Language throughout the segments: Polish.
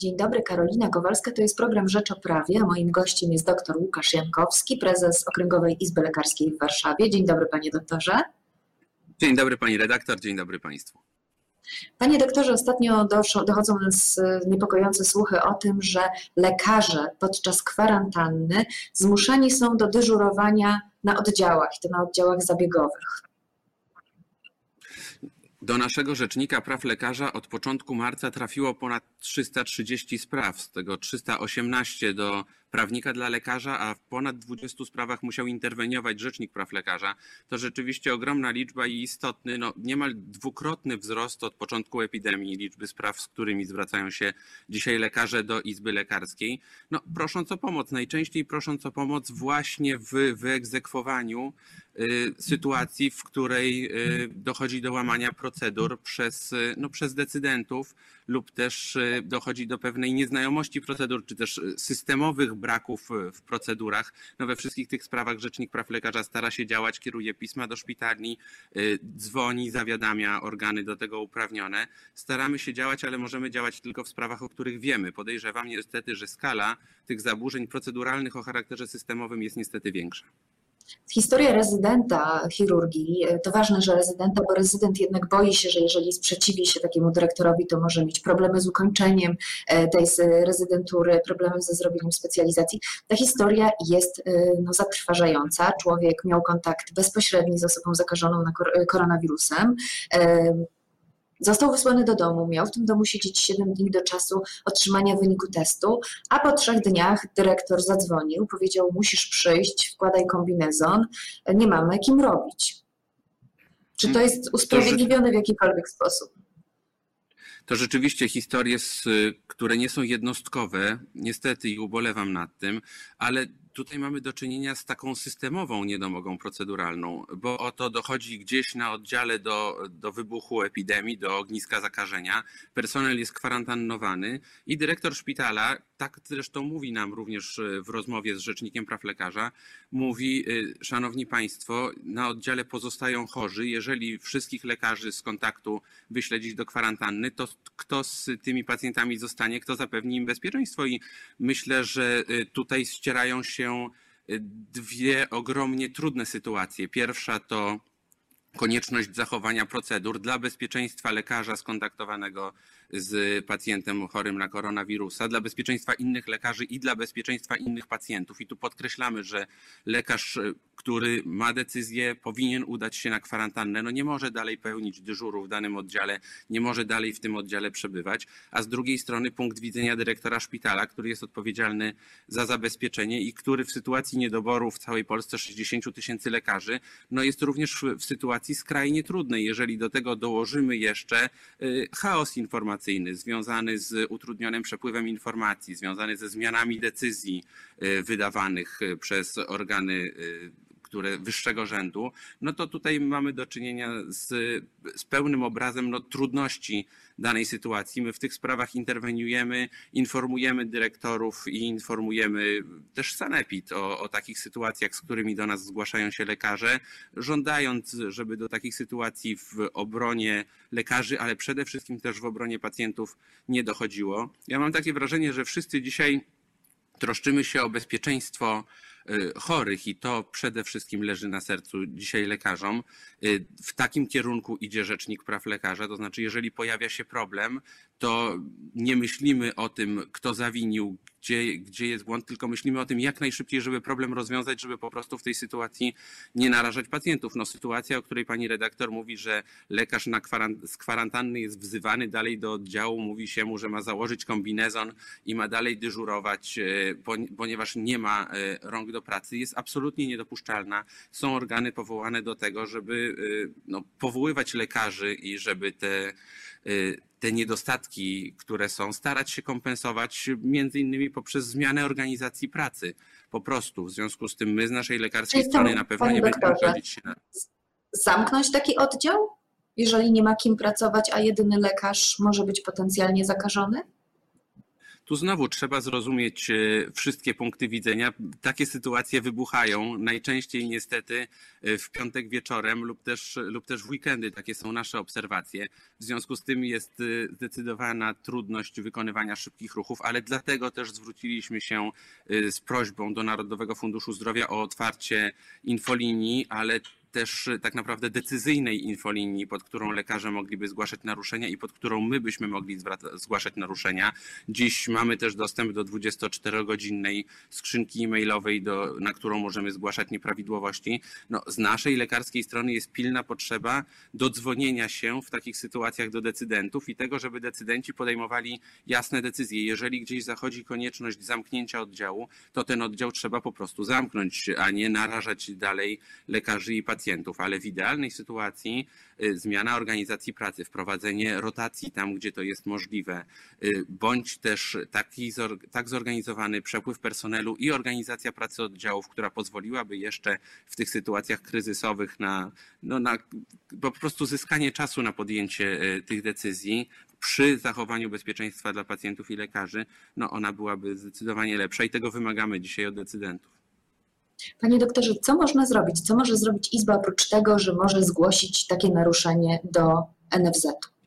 Dzień dobry, Karolina Kowalska. To jest program Rzecz o Prawie, a moim gościem jest dr Łukasz Jankowski, prezes Okręgowej Izby Lekarskiej w Warszawie. Dzień dobry, panie doktorze. Dzień dobry, pani redaktor, dzień dobry państwu. Panie doktorze, ostatnio dochodzą nas niepokojące słuchy o tym, że lekarze podczas kwarantanny zmuszeni są do dyżurowania na oddziałach, i to na oddziałach zabiegowych. Do naszego rzecznika praw lekarza od początku marca trafiło ponad 330 spraw, z tego 318 do prawnika dla lekarza, a w ponad 20 sprawach musiał interweniować rzecznik praw lekarza. To rzeczywiście ogromna liczba i istotny, no niemal dwukrotny wzrost od początku epidemii liczby spraw, z którymi zwracają się dzisiaj lekarze do Izby Lekarskiej. No prosząc o pomoc, najczęściej prosząc o pomoc właśnie w wyegzekwowaniu y, sytuacji, w której y, dochodzi do łamania procedur przez, y, no, przez decydentów lub też dochodzi do pewnej nieznajomości procedur, czy też systemowych braków w procedurach. No we wszystkich tych sprawach Rzecznik Praw Lekarza stara się działać, kieruje pisma do szpitali, dzwoni, zawiadamia organy do tego uprawnione. Staramy się działać, ale możemy działać tylko w sprawach, o których wiemy. Podejrzewam niestety, że skala tych zaburzeń proceduralnych o charakterze systemowym jest niestety większa. Historia rezydenta chirurgii e, to ważne, że rezydenta, bo rezydent jednak boi się, że jeżeli sprzeciwi się takiemu dyrektorowi, to może mieć problemy z ukończeniem e, tej rezydentury, problemy ze zrobieniem specjalizacji. Ta historia jest e, no, zatrważająca. Człowiek miał kontakt bezpośredni z osobą zakażoną koronawirusem Został wysłany do domu, miał w tym domu siedzieć 7 dni do czasu otrzymania wyniku testu, a po trzech dniach dyrektor zadzwonił, powiedział: Musisz przyjść, wkładaj kombinezon, nie mamy kim robić. Czy to jest usprawiedliwione w jakikolwiek sposób? To rzeczywiście historie, które nie są jednostkowe, niestety i ubolewam nad tym, ale tutaj mamy do czynienia z taką systemową niedomogą proceduralną, bo oto dochodzi gdzieś na oddziale do, do wybuchu epidemii, do ogniska zakażenia, personel jest kwarantannowany i dyrektor szpitala, tak zresztą mówi nam również e, w rozmowie z Rzecznikiem Praw Lekarza, mówi, e, szanowni państwo, na oddziale pozostają chorzy, jeżeli wszystkich lekarzy z kontaktu wyśledzić do kwarantanny, to kto z tymi pacjentami zostanie, kto zapewni im bezpieczeństwo? I myślę, że e, tutaj ścierają się Y, dwie ogromnie trudne sytuacje. Pierwsza to konieczność zachowania procedur dla bezpieczeństwa lekarza skontaktowanego z pacjentem chorym na koronawirusa, dla bezpieczeństwa innych lekarzy i dla bezpieczeństwa innych pacjentów. I tu podkreślamy, że lekarz, który ma decyzję, powinien udać się na kwarantannę. No nie może dalej pełnić dyżuru w danym oddziale, nie może dalej w tym oddziale przebywać. A z drugiej strony punkt widzenia dyrektora szpitala, który jest odpowiedzialny za zabezpieczenie i który w sytuacji niedoboru w całej Polsce 60 tysięcy lekarzy, no jest również w sytuacji skrajnie trudnej. Jeżeli do tego dołożymy jeszcze y, chaos informacyjny, informacyjny, związany z utrudnionym przepływem informacji, związany ze zmianami decyzji y, wydawanych y, przez organy y, które wyższego rzędu, no to tutaj mamy do czynienia z, z pełnym obrazem no, trudności danej sytuacji. My w tych sprawach interweniujemy, informujemy dyrektorów i informujemy też sanepid o, o takich sytuacjach, z którymi do nas zgłaszają się lekarze, żądając, żeby do takich sytuacji w obronie lekarzy, ale przede wszystkim też w obronie pacjentów nie dochodziło. Ja mam takie wrażenie, że wszyscy dzisiaj troszczymy się o bezpieczeństwo Y, chorych i to przede wszystkim leży na sercu dzisiaj lekarzom. Y, w takim kierunku idzie Rzecznik Praw Lekarza, to znaczy jeżeli pojawia się problem, to nie myślimy o tym, kto zawinił, gdzie, gdzie jest błąd, tylko myślimy o tym, jak najszybciej, żeby problem rozwiązać, żeby po prostu w tej sytuacji nie narażać pacjentów. No, sytuacja, o której pani redaktor mówi, że lekarz na kwarant z kwarantanny jest wzywany dalej do oddziału, mówi się mu, że ma założyć kombinezon i ma dalej dyżurować, e, ponieważ nie ma e, rąk do pracy, jest absolutnie niedopuszczalna. Są organy powołane do tego, żeby e, no, powoływać lekarzy i żeby te te niedostatki, które są, starać się kompensować między innymi poprzez zmianę organizacji pracy. Po prostu. W związku z tym my z naszej lekarskiej strony na pewno nie będziemy godzić się na... Zamknąć taki oddział, jeżeli nie ma kim pracować, a jedyny lekarz może być potencjalnie zakażony? Tu znowu trzeba zrozumieć e, wszystkie punkty widzenia. Takie sytuacje wybuchają najczęściej niestety e, w piątek wieczorem lub też, lub też w weekendy. Takie są nasze obserwacje. W związku z tym jest zdecydowana trudność wykonywania szybkich ruchów, ale dlatego też zwróciliśmy się z prośbą do Narodowego Funduszu Zdrowia o otwarcie infolinii, ale też e, tak naprawdę decyzyjnej infolinii, pod którą lekarze mogliby zgłaszać naruszenia i pod którą my byśmy mogli zgłaszać naruszenia. Dziś mamy też dostęp do 24-godzinnej skrzynki e-mailowej, do, na którą możemy zgłaszać nieprawidłowości. No, z naszej lekarskiej strony jest pilna potrzeba dodzwonienia się w takich sytuacjach do decydentów i tego, żeby decydenci podejmowali jasne decyzje. Jeżeli gdzieś zachodzi konieczność zamknięcia oddziału, to ten oddział trzeba po prostu zamknąć, a nie narażać dalej lekarzy i pacjentów pacjentów, ale w idealnej sytuacji y, zmiana organizacji pracy, wprowadzenie rotacji tam, gdzie to jest możliwe, y, bądź też taki, tak zorganizowany przepływ personelu i organizacja pracy oddziałów, która pozwoliłaby jeszcze w tych sytuacjach kryzysowych na, no na po prostu zyskanie czasu na podjęcie y, tych decyzji, przy zachowaniu bezpieczeństwa dla pacjentów i lekarzy, no ona byłaby zdecydowanie lepsza i tego wymagamy dzisiaj od decydentów. Panie doktorze, co można zrobić? Co może zrobić Izba oprócz tego, że może zgłosić takie naruszenie do NFZ-u?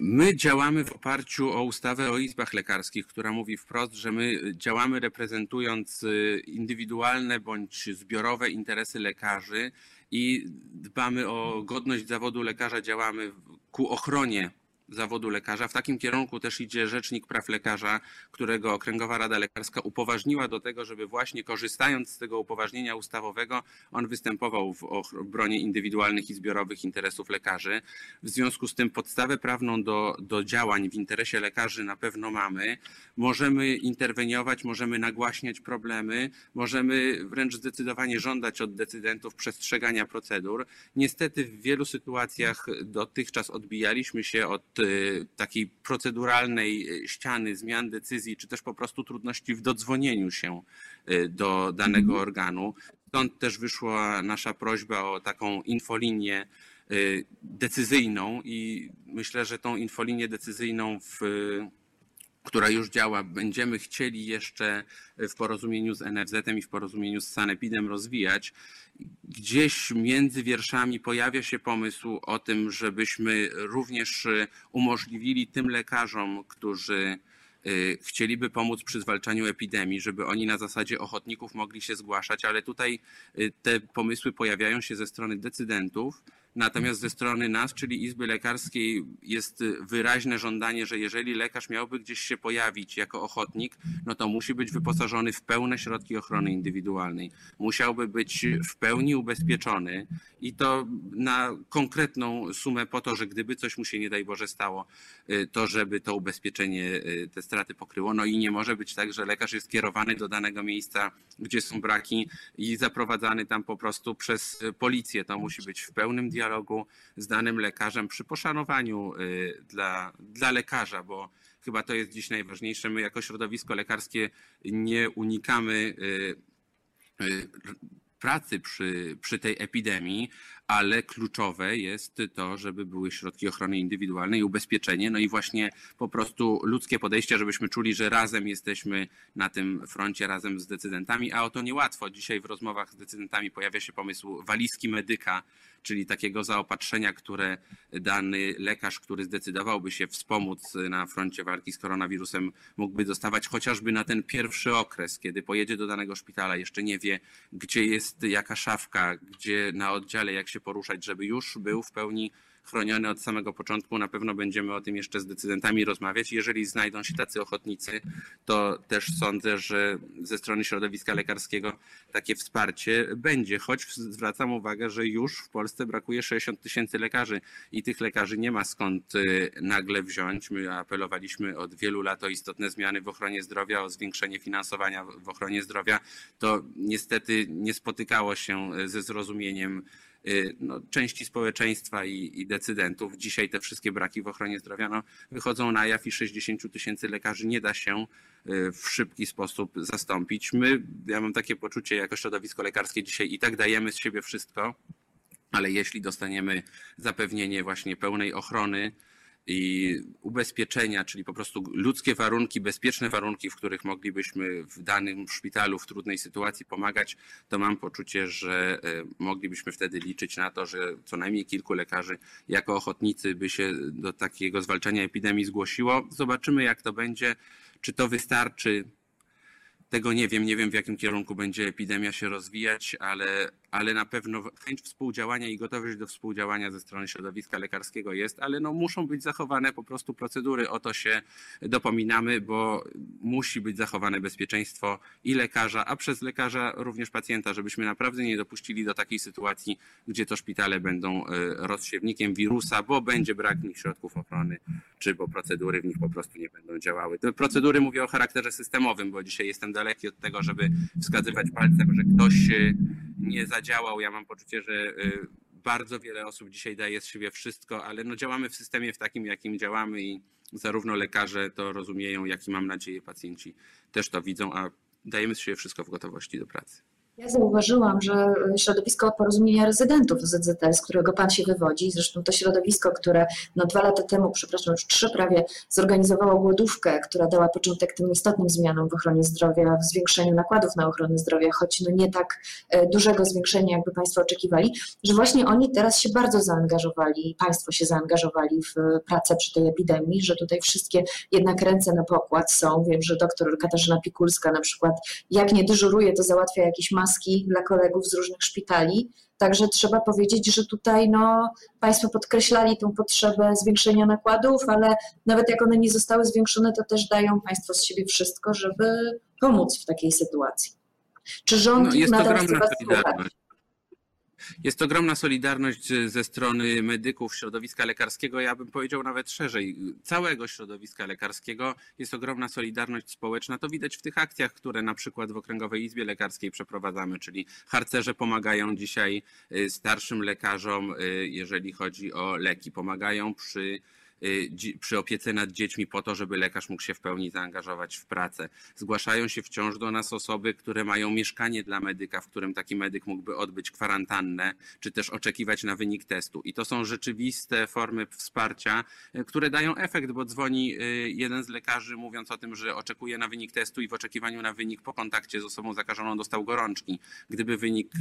My działamy w oparciu o ustawę o izbach lekarskich, która mówi wprost, że my działamy reprezentując y, indywidualne bądź zbiorowe interesy lekarzy i dbamy o godność zawodu lekarza, działamy ku ochronie zawodu lekarza. W takim kierunku też idzie Rzecznik Praw Lekarza, którego Okręgowa Rada Lekarska upoważniła do tego, żeby właśnie korzystając z tego upoważnienia ustawowego, on występował w obronie indywidualnych i zbiorowych interesów lekarzy. W związku z tym podstawę prawną do, do działań w interesie lekarzy na pewno mamy. Możemy interweniować, możemy nagłaśniać problemy, możemy wręcz zdecydowanie żądać od decydentów przestrzegania procedur. Niestety w wielu sytuacjach dotychczas odbijaliśmy się od takiej proceduralnej y, ściany zmian decyzji, czy też po prostu trudności w dodzwonieniu się y, do danego mhm. organu. Stąd też wyszła nasza prośba o taką infolinię decyzyjną i myślę, że tą infolinię decyzyjną w która już działa, będziemy chcieli jeszcze w porozumieniu z NFZ-em i w porozumieniu z Sanepidem rozwijać. Gdzieś między wierszami pojawia się pomysł o tym, żebyśmy również umożliwili tym lekarzom, którzy y, chcieliby pomóc przy zwalczaniu epidemii, żeby oni na zasadzie ochotników mogli się zgłaszać, ale tutaj y, te pomysły pojawiają się ze strony decydentów Natomiast ze strony nas, czyli Izby Lekarskiej, jest wyraźne żądanie, że jeżeli lekarz miałby gdzieś się pojawić jako ochotnik, no to musi być wyposażony w pełne środki ochrony indywidualnej. Musiałby być w pełni ubezpieczony i to na konkretną sumę po to, że gdyby coś mu się nie daj Boże stało, y, to żeby to ubezpieczenie y, te straty pokryło. No i nie może być tak, że lekarz jest kierowany do danego miejsca, gdzie są braki i zaprowadzany tam po prostu przez policję. To musi być w pełnym dialogu dialogu z danym lekarzem przy poszanowaniu y, dla, dla lekarza, bo chyba to jest dziś najważniejsze. My jako środowisko lekarskie nie unikamy y, y, pracy przy, przy tej epidemii, ale kluczowe jest to, żeby były środki ochrony indywidualnej, ubezpieczenie, no i właśnie po prostu ludzkie podejście, żebyśmy czuli, że razem jesteśmy na tym froncie, razem z decydentami, a o to niełatwo. Dzisiaj w rozmowach z decydentami pojawia się pomysł walizki medyka, czyli takiego zaopatrzenia, które dany lekarz, który zdecydowałby się wspomóc na froncie walki z koronawirusem, mógłby dostawać chociażby na ten pierwszy okres, kiedy pojedzie do danego szpitala, jeszcze nie wie, gdzie jest jaka szafka, gdzie na oddziale, jak się poruszać, żeby już był w pełni chroniony od samego początku. Na pewno będziemy o tym jeszcze z decydentami rozmawiać. Jeżeli znajdą się tacy ochotnicy, to też sądzę, że ze strony środowiska lekarskiego takie wsparcie będzie, choć zwracam uwagę, że już w Polsce brakuje 60 tysięcy lekarzy i tych lekarzy nie ma skąd y, nagle wziąć. My apelowaliśmy od wielu lat o istotne zmiany w ochronie zdrowia, o zwiększenie finansowania w ochronie zdrowia. To niestety nie spotykało się ze zrozumieniem Y, no, części społeczeństwa i, i, decydentów. Dzisiaj te wszystkie braki w ochronie zdrowia no, wychodzą na jaw i 60 tysięcy lekarzy nie da się y, w szybki sposób zastąpić. My, ja mam takie poczucie jako środowisko lekarskie dzisiaj i tak dajemy z siebie wszystko, ale jeśli dostaniemy zapewnienie właśnie pełnej ochrony, i ubezpieczenia, czyli po prostu ludzkie warunki, bezpieczne warunki, w których moglibyśmy w danym szpitalu w trudnej sytuacji pomagać, to mam poczucie, że e, moglibyśmy wtedy liczyć na to, że co najmniej kilku lekarzy jako ochotnicy by się do takiego zwalczania epidemii zgłosiło. Zobaczymy, jak to będzie. Czy to wystarczy? Tego nie wiem, nie wiem w jakim kierunku będzie epidemia się rozwijać, ale, ale na pewno chęć współdziałania i gotowość do współdziałania ze strony środowiska lekarskiego jest, ale no muszą być zachowane po prostu procedury. O to się dopominamy, bo musi być zachowane bezpieczeństwo i lekarza, a przez lekarza również pacjenta, żebyśmy naprawdę nie dopuścili do takiej sytuacji, gdzie to szpitale będą e, rozsiewnikiem wirusa, bo będzie brak w nich środków ochrony, czy bo procedury w nich po prostu nie będą działały. Te procedury mówię o charakterze systemowym, bo dzisiaj jestem daleki od tego, żeby wskazywać palcem, że ktoś nie zadziałał. Ja mam poczucie, że y, bardzo wiele osób dzisiaj daje z siebie wszystko, ale no działamy w systemie w takim, jakim działamy i zarówno lekarze to rozumieją, jak i mam nadzieję pacjenci też to widzą, a dajemy z siebie wszystko w gotowości do pracy. Ja zauważyłam, że środowisko porozumienia rezydentów ZZT, z którego Pan się wywodzi, zresztą to środowisko, które no dwa lata temu, przepraszam, już trzy prawie, zorganizowało głodówkę, która dała początek tym istotnym zmianom w ochronie zdrowia, w zwiększeniu nakładów na ochronę zdrowia, choć no nie tak e, dużego zwiększenia, jakby Państwo oczekiwali, że właśnie oni teraz się bardzo zaangażowali, Państwo się zaangażowali w pracę przy tej epidemii, że tutaj wszystkie jednak ręce na pokład są. Wiem, że doktor Katarzyna Pikulska na przykład, jak nie dyżuruje, to załatwia jakieś masy maski dla kolegów z różnych szpitali. Także trzeba powiedzieć, że tutaj no, Państwo podkreślali tą potrzebę zwiększenia nakładów, ale nawet jak one nie zostały zwiększone, to też dają Państwo z siebie wszystko, żeby pomóc w takiej sytuacji. Czy rząd no, nadal chce Was? Jest ogromna solidarność ze strony medyków, środowiska lekarskiego, ja bym powiedział nawet szerzej, całego środowiska lekarskiego. Jest ogromna solidarność społeczna. To widać w tych akcjach, które na przykład w Okręgowej Izbie Lekarskiej przeprowadzamy, czyli harcerze pomagają dzisiaj y, starszym lekarzom, y, jeżeli chodzi o leki, pomagają przy Y, przy opiece nad dziećmi po to, żeby lekarz mógł się w pełni zaangażować w pracę. Zgłaszają się wciąż do nas osoby, które mają mieszkanie dla medyka, w którym taki medyk mógłby odbyć kwarantannę, czy też oczekiwać na wynik testu. I to są rzeczywiste formy wsparcia, y, które dają efekt, bo dzwoni y, jeden z lekarzy mówiąc o tym, że oczekuje na wynik testu i w oczekiwaniu na wynik po kontakcie z osobą zakażoną dostał gorączki. Gdyby wynik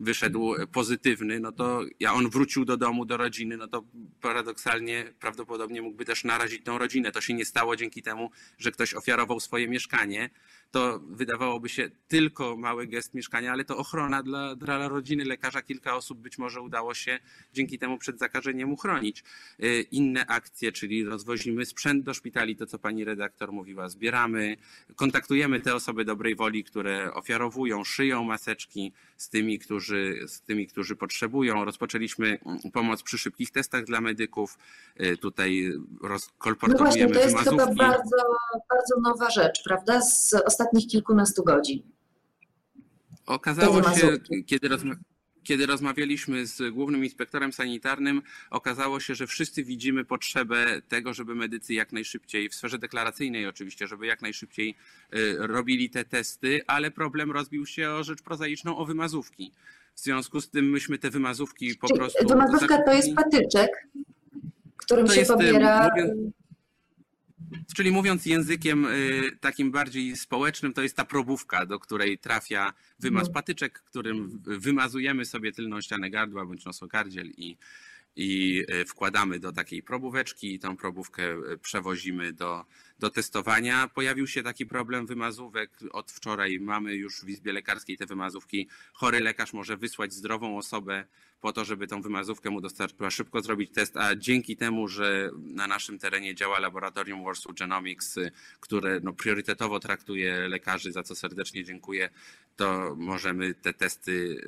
wyszedł pozytywny, no to ja on wrócił do domu, do rodziny, no to paradoksalnie prawdopodobnie prawdopodobnie mógłby też narazić tą rodzinę. To się nie stało dzięki temu, że ktoś ofiarował swoje mieszkanie. To wydawałoby się tylko mały gest mieszkania, ale to ochrona dla, dla rodziny lekarza. Kilka osób być może udało się dzięki temu przed zakażeniem uchronić. Y, inne akcje, czyli rozwozimy sprzęt do szpitali, to co pani redaktor mówiła, zbieramy, kontaktujemy te osoby dobrej woli, które ofiarowują, szyją maseczki z tymi, którzy, z tymi, którzy potrzebują. Rozpoczęliśmy pomoc przy szybkich testach dla medyków. Tutaj kolportujemy No właśnie, to jest chyba bardzo, bardzo nowa rzecz, prawda? Z ostatnich kilkunastu godzin. Okazało się, kiedy, kiedy rozmawialiśmy z głównym inspektorem sanitarnym, okazało się, że wszyscy widzimy potrzebę tego, żeby medycy jak najszybciej, w sferze deklaracyjnej oczywiście, żeby jak najszybciej y, robili te testy, ale problem rozbił się o rzecz prozaiczną, o wymazówki. W związku z tym myśmy te wymazówki po Czyli prostu. Wymazówka to jest patyczek, którym to się jest, y, pobiera. Mówiąc, Czyli mówiąc językiem y, takim bardziej społecznym, to jest ta probówka, do której trafia wymaz no. patyczek, którym wymazujemy sobie tylną ścianę gardła bądź nosokardziel i, i y, wkładamy do takiej probóweczki i tą probówkę y, przewozimy do, do testowania. Pojawił się taki problem wymazówek. Od wczoraj mamy już w Izbie Lekarskiej te wymazówki. Chory lekarz może wysłać zdrową osobę po to, żeby tą wymazówkę mu dostarczyła, szybko zrobić test, a dzięki temu, że na naszym terenie działa laboratorium Warsaw Genomics, które no, priorytetowo traktuje lekarzy, za co serdecznie dziękuję, to możemy te testy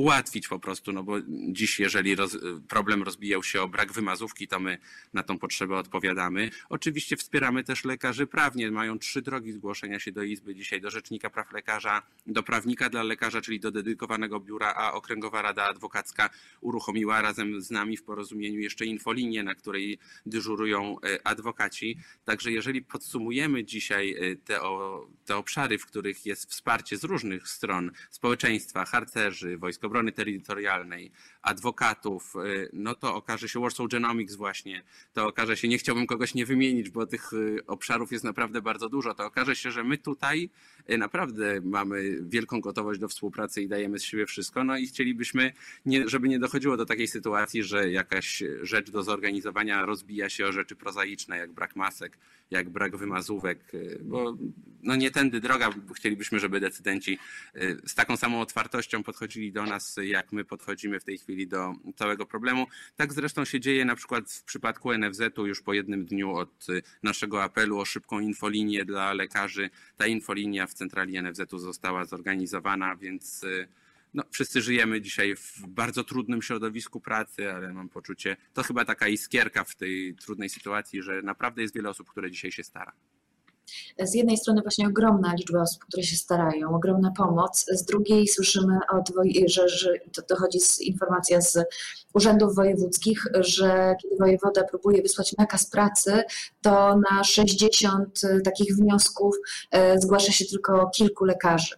ułatwić po prostu, no bo dziś, jeżeli roz, problem rozbijał się o brak wymazówki, to my na tą potrzebę odpowiadamy. Oczywiście wspieramy też lekarzy prawnie. Mają trzy drogi zgłoszenia się do Izby dzisiaj, do Rzecznika Praw Lekarza, do prawnika dla lekarza, czyli do dedykowanego biura, a Okręgowa Rada Adwokacka uruchomiła razem z nami w porozumieniu jeszcze infolinię, na której dyżurują e, adwokaci. Także jeżeli podsumujemy dzisiaj e, te, o, te obszary, w których jest wsparcie z różnych stron społeczeństwa, harcerzy, wojskowych, Obrony Terytorialnej, adwokatów, no to okaże się Warsaw Genomics właśnie, to okaże się, nie chciałbym kogoś nie wymienić, bo tych obszarów jest naprawdę bardzo dużo, to okaże się, że my tutaj naprawdę mamy wielką gotowość do współpracy i dajemy z siebie wszystko, no i chcielibyśmy, nie, żeby nie dochodziło do takiej sytuacji, że jakaś rzecz do zorganizowania rozbija się o rzeczy prozaiczne, jak brak masek, jak brak wymazówek, bo no nie tędy droga. Chcielibyśmy, żeby decydenci y, z taką samą otwartością podchodzili do nas, jak my podchodzimy w tej chwili do całego problemu. Tak zresztą się dzieje na przykład w przypadku NFZ-u już po jednym dniu od y, naszego apelu o szybką infolinię dla lekarzy. Ta infolinia w centrali NFZ-u została zorganizowana, więc y, no, wszyscy żyjemy dzisiaj w bardzo trudnym środowisku pracy, ale mam poczucie, to chyba taka iskierka w tej trudnej sytuacji, że naprawdę jest wiele osób, które dzisiaj się stara. Z jednej strony właśnie ogromna liczba osób, które się starają, ogromna pomoc, z drugiej słyszymy, od, że, że to dochodzi z informacja z urzędów wojewódzkich, że kiedy wojewoda próbuje wysłać nakaz pracy, to na 60 takich wniosków e, zgłasza się tylko kilku lekarzy.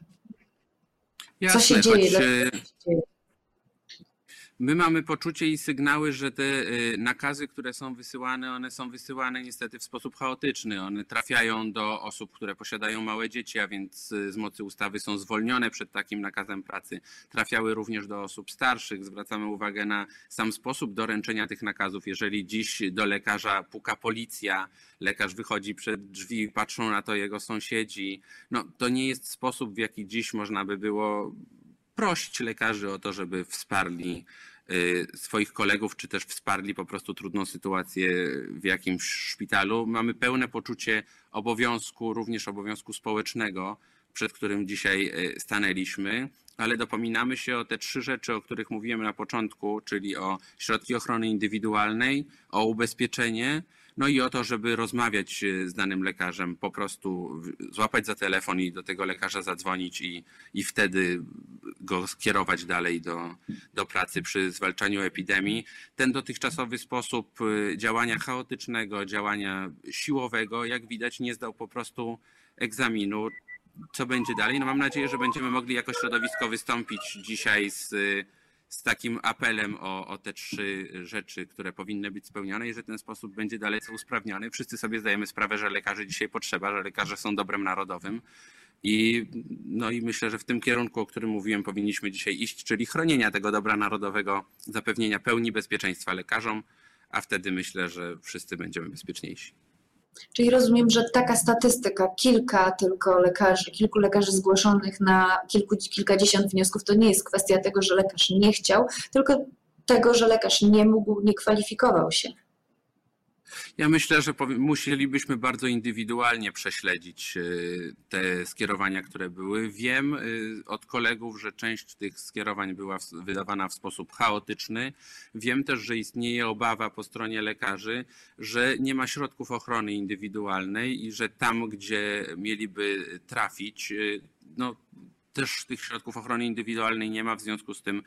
Jasne, Co się dzieje? Choć... My mamy poczucie i sygnały, że te y, nakazy, które są wysyłane, one są wysyłane niestety w sposób chaotyczny. One trafiają do osób, które posiadają małe dzieci, a więc y, z mocy ustawy są zwolnione przed takim nakazem pracy. Trafiały również do osób starszych. Zwracamy uwagę na sam sposób doręczenia tych nakazów. Jeżeli dziś do lekarza puka policja, lekarz wychodzi przed drzwi, patrzą na to jego sąsiedzi, no to nie jest sposób, w jaki dziś można by było prosić lekarzy o to, żeby wsparli swoich kolegów, czy też wsparli po prostu trudną sytuację w jakimś szpitalu. Mamy pełne poczucie obowiązku, również obowiązku społecznego, przed którym dzisiaj y, stanęliśmy, ale dopominamy się o te trzy rzeczy, o których mówiłem na początku, czyli o środki ochrony indywidualnej, o ubezpieczenie no i o to, żeby rozmawiać e, z danym lekarzem, po prostu złapać za telefon i do tego lekarza zadzwonić i, i wtedy go skierować dalej do, do pracy przy zwalczaniu epidemii. Ten dotychczasowy sposób e, działania chaotycznego, działania siłowego, jak widać, nie zdał po prostu egzaminu. Co będzie dalej? No mam nadzieję, że będziemy mogli jako środowisko wystąpić dzisiaj z z takim apelem o, o te trzy rzeczy, które powinny być spełnione i że ten sposób będzie dalece usprawniony. Wszyscy sobie zdajemy sprawę, że lekarzy dzisiaj potrzeba, że lekarze są dobrem narodowym. I, no i myślę, że w tym kierunku, o którym mówiłem, powinniśmy dzisiaj iść, czyli chronienia tego dobra narodowego, zapewnienia pełni bezpieczeństwa lekarzom, a wtedy myślę, że wszyscy będziemy bezpieczniejsi. Czyli rozumiem, że taka statystyka, kilka tylko lekarzy, kilku lekarzy zgłoszonych na kilku, kilkadziesiąt wniosków, to nie jest kwestia tego, że lekarz nie chciał, tylko tego, że lekarz nie mógł, nie kwalifikował się. Ja myślę, że musielibyśmy bardzo indywidualnie prześledzić y, te skierowania, które były. Wiem y, od kolegów, że część tych skierowań była wydawana w sposób chaotyczny. Wiem też, że istnieje obawa po stronie lekarzy, że nie ma środków ochrony indywidualnej i że tam, gdzie mieliby trafić, y, no, też tych środków ochrony indywidualnej nie ma, w związku z tym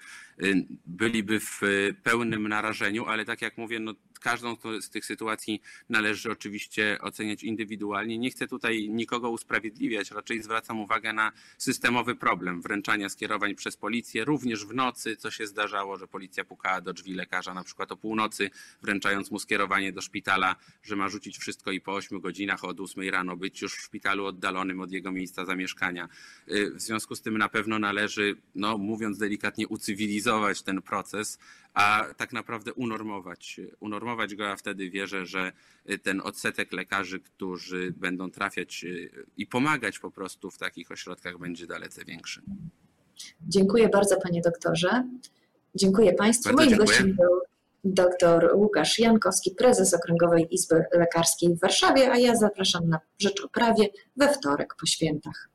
byliby w pełnym narażeniu, ale tak jak mówię, no każdą z tych sytuacji należy oczywiście oceniać indywidualnie. Nie chcę tutaj nikogo usprawiedliwiać, raczej zwracam uwagę na systemowy problem wręczania skierowań przez policję, również w nocy, co się zdarzało, że policja pukała do drzwi lekarza na przykład o północy, wręczając mu skierowanie do szpitala, że ma rzucić wszystko i po 8 godzinach od 8 rano być już w szpitalu oddalonym od jego miejsca zamieszkania. Y, w związku z tym na pewno należy, no mówiąc delikatnie, ucywilizować ten proces, a tak naprawdę unormować, unormować go, a wtedy wierzę, że ten odsetek lekarzy, którzy będą trafiać y, i pomagać po prostu w takich ośrodkach będzie dalece większy. Dziękuję bardzo panie doktorze. Dziękuję państwu. Bardzo Moim dziękuję. gościem był dr Łukasz Jankowski, prezes Okręgowej Izby Lekarskiej w Warszawie, a ja zapraszam na Rzecz o Prawie we wtorek po świętach.